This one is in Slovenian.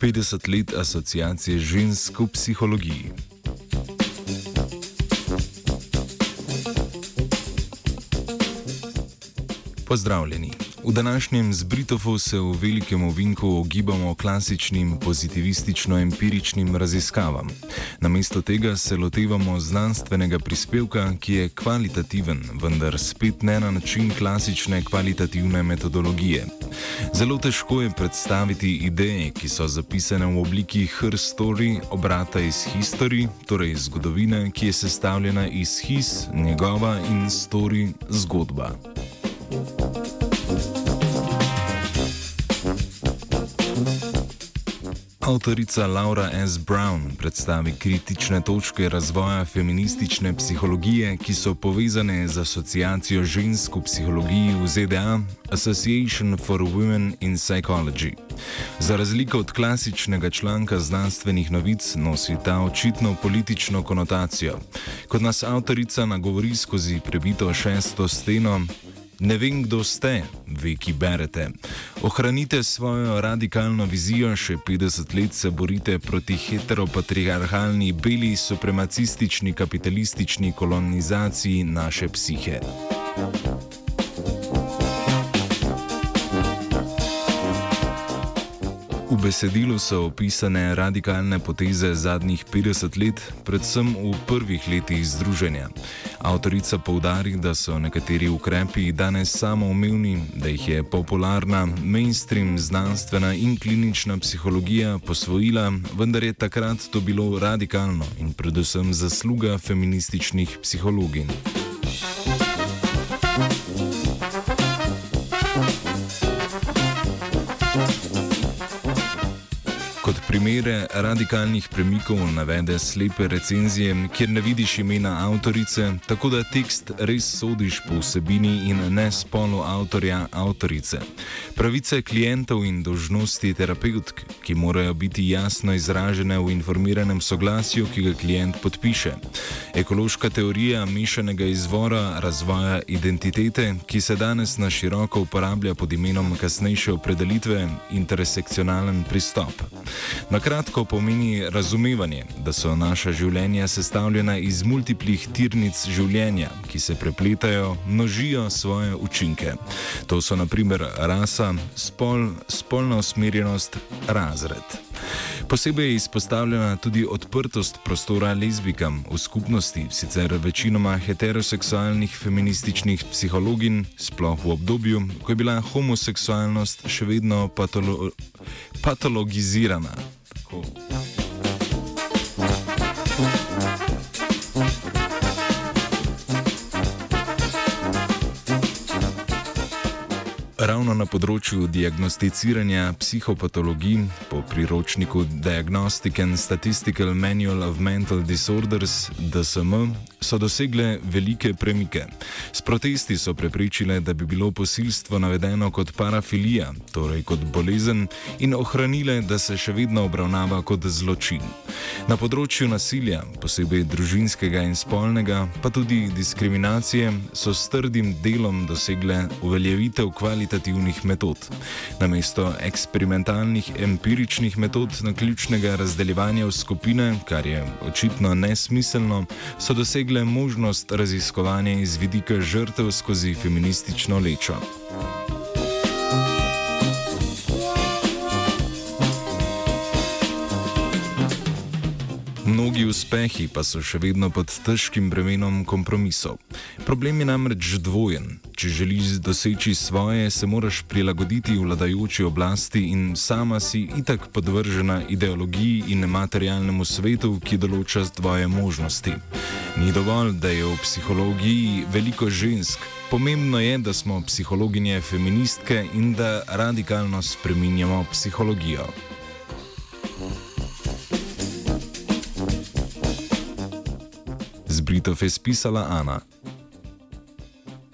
50 let asociacije žensk v psihologiji. Pozdravljeni. V današnjem zbritofu se v velikem ovinku ogibamo klasičnim pozitivistično-empiričnim raziskavam. Namesto tega se lotevamo znanstvenega prispevka, ki je kvalitativen, vendar spet ne na način klasične kvalitativne metodologije. Zelo težko je predstaviti ideje, ki so zapisane v obliki her story, obrata iz history, torej zgodovine, ki je sestavljena iz his, njegova in story zgodba. Avtorica Laura S. Brown predstavi kritične točke razvoja feministične psihologije, ki so povezane z asociacijo žensk v psihologiji v ZDA, Association for Women in Psychology. Za razliko od klasičnega članka znanstvenih novic nosi ta očitno politično konotacijo. Kot nas avtorica nagovori skozi prebito šesto steno, Ne vem, kdo ste, vi, ki berete. Ohranite svojo radikalno vizijo, še 50 let se borite proti heteropatriarhalni, beli, supremacistični, kapitalistični kolonizaciji naše psihe. V besedilu so opisane radikalne poteze zadnjih 50 let, predvsem v prvih letih združenja. Avtorica poudari, da so nekateri ukrepi danes samoumevni, da jih je popularna, mainstream znanstvena in klinična psihologija posvojila, vendar je takrat to bilo radikalno in predvsem zasluga feminističnih psihologij. Primere radikalnih premikov navede slepe recenzije, kjer ne vidiš imena avtorice, tako da tekst res sodiš po vsebini in ne spolu avtorja avtorice. Pravice klientov in dožnosti terapeutk, ki morajo biti jasno izražene v informiranem soglasju, ki ga klient podpiše. Ekološka teorija mešanega izvora razvoja identitete, ki se danes na široko uporablja pod imenom kasnejše opredelitve intersekcionalen pristop. Na kratko pomeni razumevanje, da so naša življenja sestavljena iz multiplih tirnic življenja, ki se prepletajo, množijo svoje učinke. To so naprimer rasa, spol, spolna usmerjenost, razred. Posebej je izpostavljena tudi odprtost prostora lezbikam v skupnosti, sicer večinoma heteroseksualnih feminističnih psihologin, sploh v obdobju, ko je bila homoseksualnost še vedno patolo patologizirana. Tako. Ravno na področju diagnosticiranja psihopatologij po priročniku Diagnostic and Statistical Manual of Mental Disorders DSM so dosegle velike premike. S protesti so prepričile, da bi bilo posilstvo navedeno kot parafilija, torej kot bolezen, in ohranile, da se še vedno obravnava kot zločin. Na področju nasilja, posebej družinskega in spolnega, pa tudi diskriminacije, so s trdim delom dosegle uveljavitev kvalitativnih metod. Namesto eksperimentalnih empiričnih metod na ključnega razdeljevanja v skupine, kar je očitno nesmiselno, so dosegle možnost raziskovanja iz vidika žrtev skozi feministično lečo. Mnogi uspehi pa so še vedno pod težkim bremenom kompromisov. Problem je namreč dvojen. Če želiš doseči svoje, se moraš prilagoditi vladajoči oblasti in sama si itak podvržena ideologiji in materialnemu svetu, ki določa tvoje možnosti. Ni dovolj, da je v psihologiji veliko žensk. Pomembno je, da smo psihologinje feministke in da radikalno spreminjamo psihologijo. Britov je spisala Ana.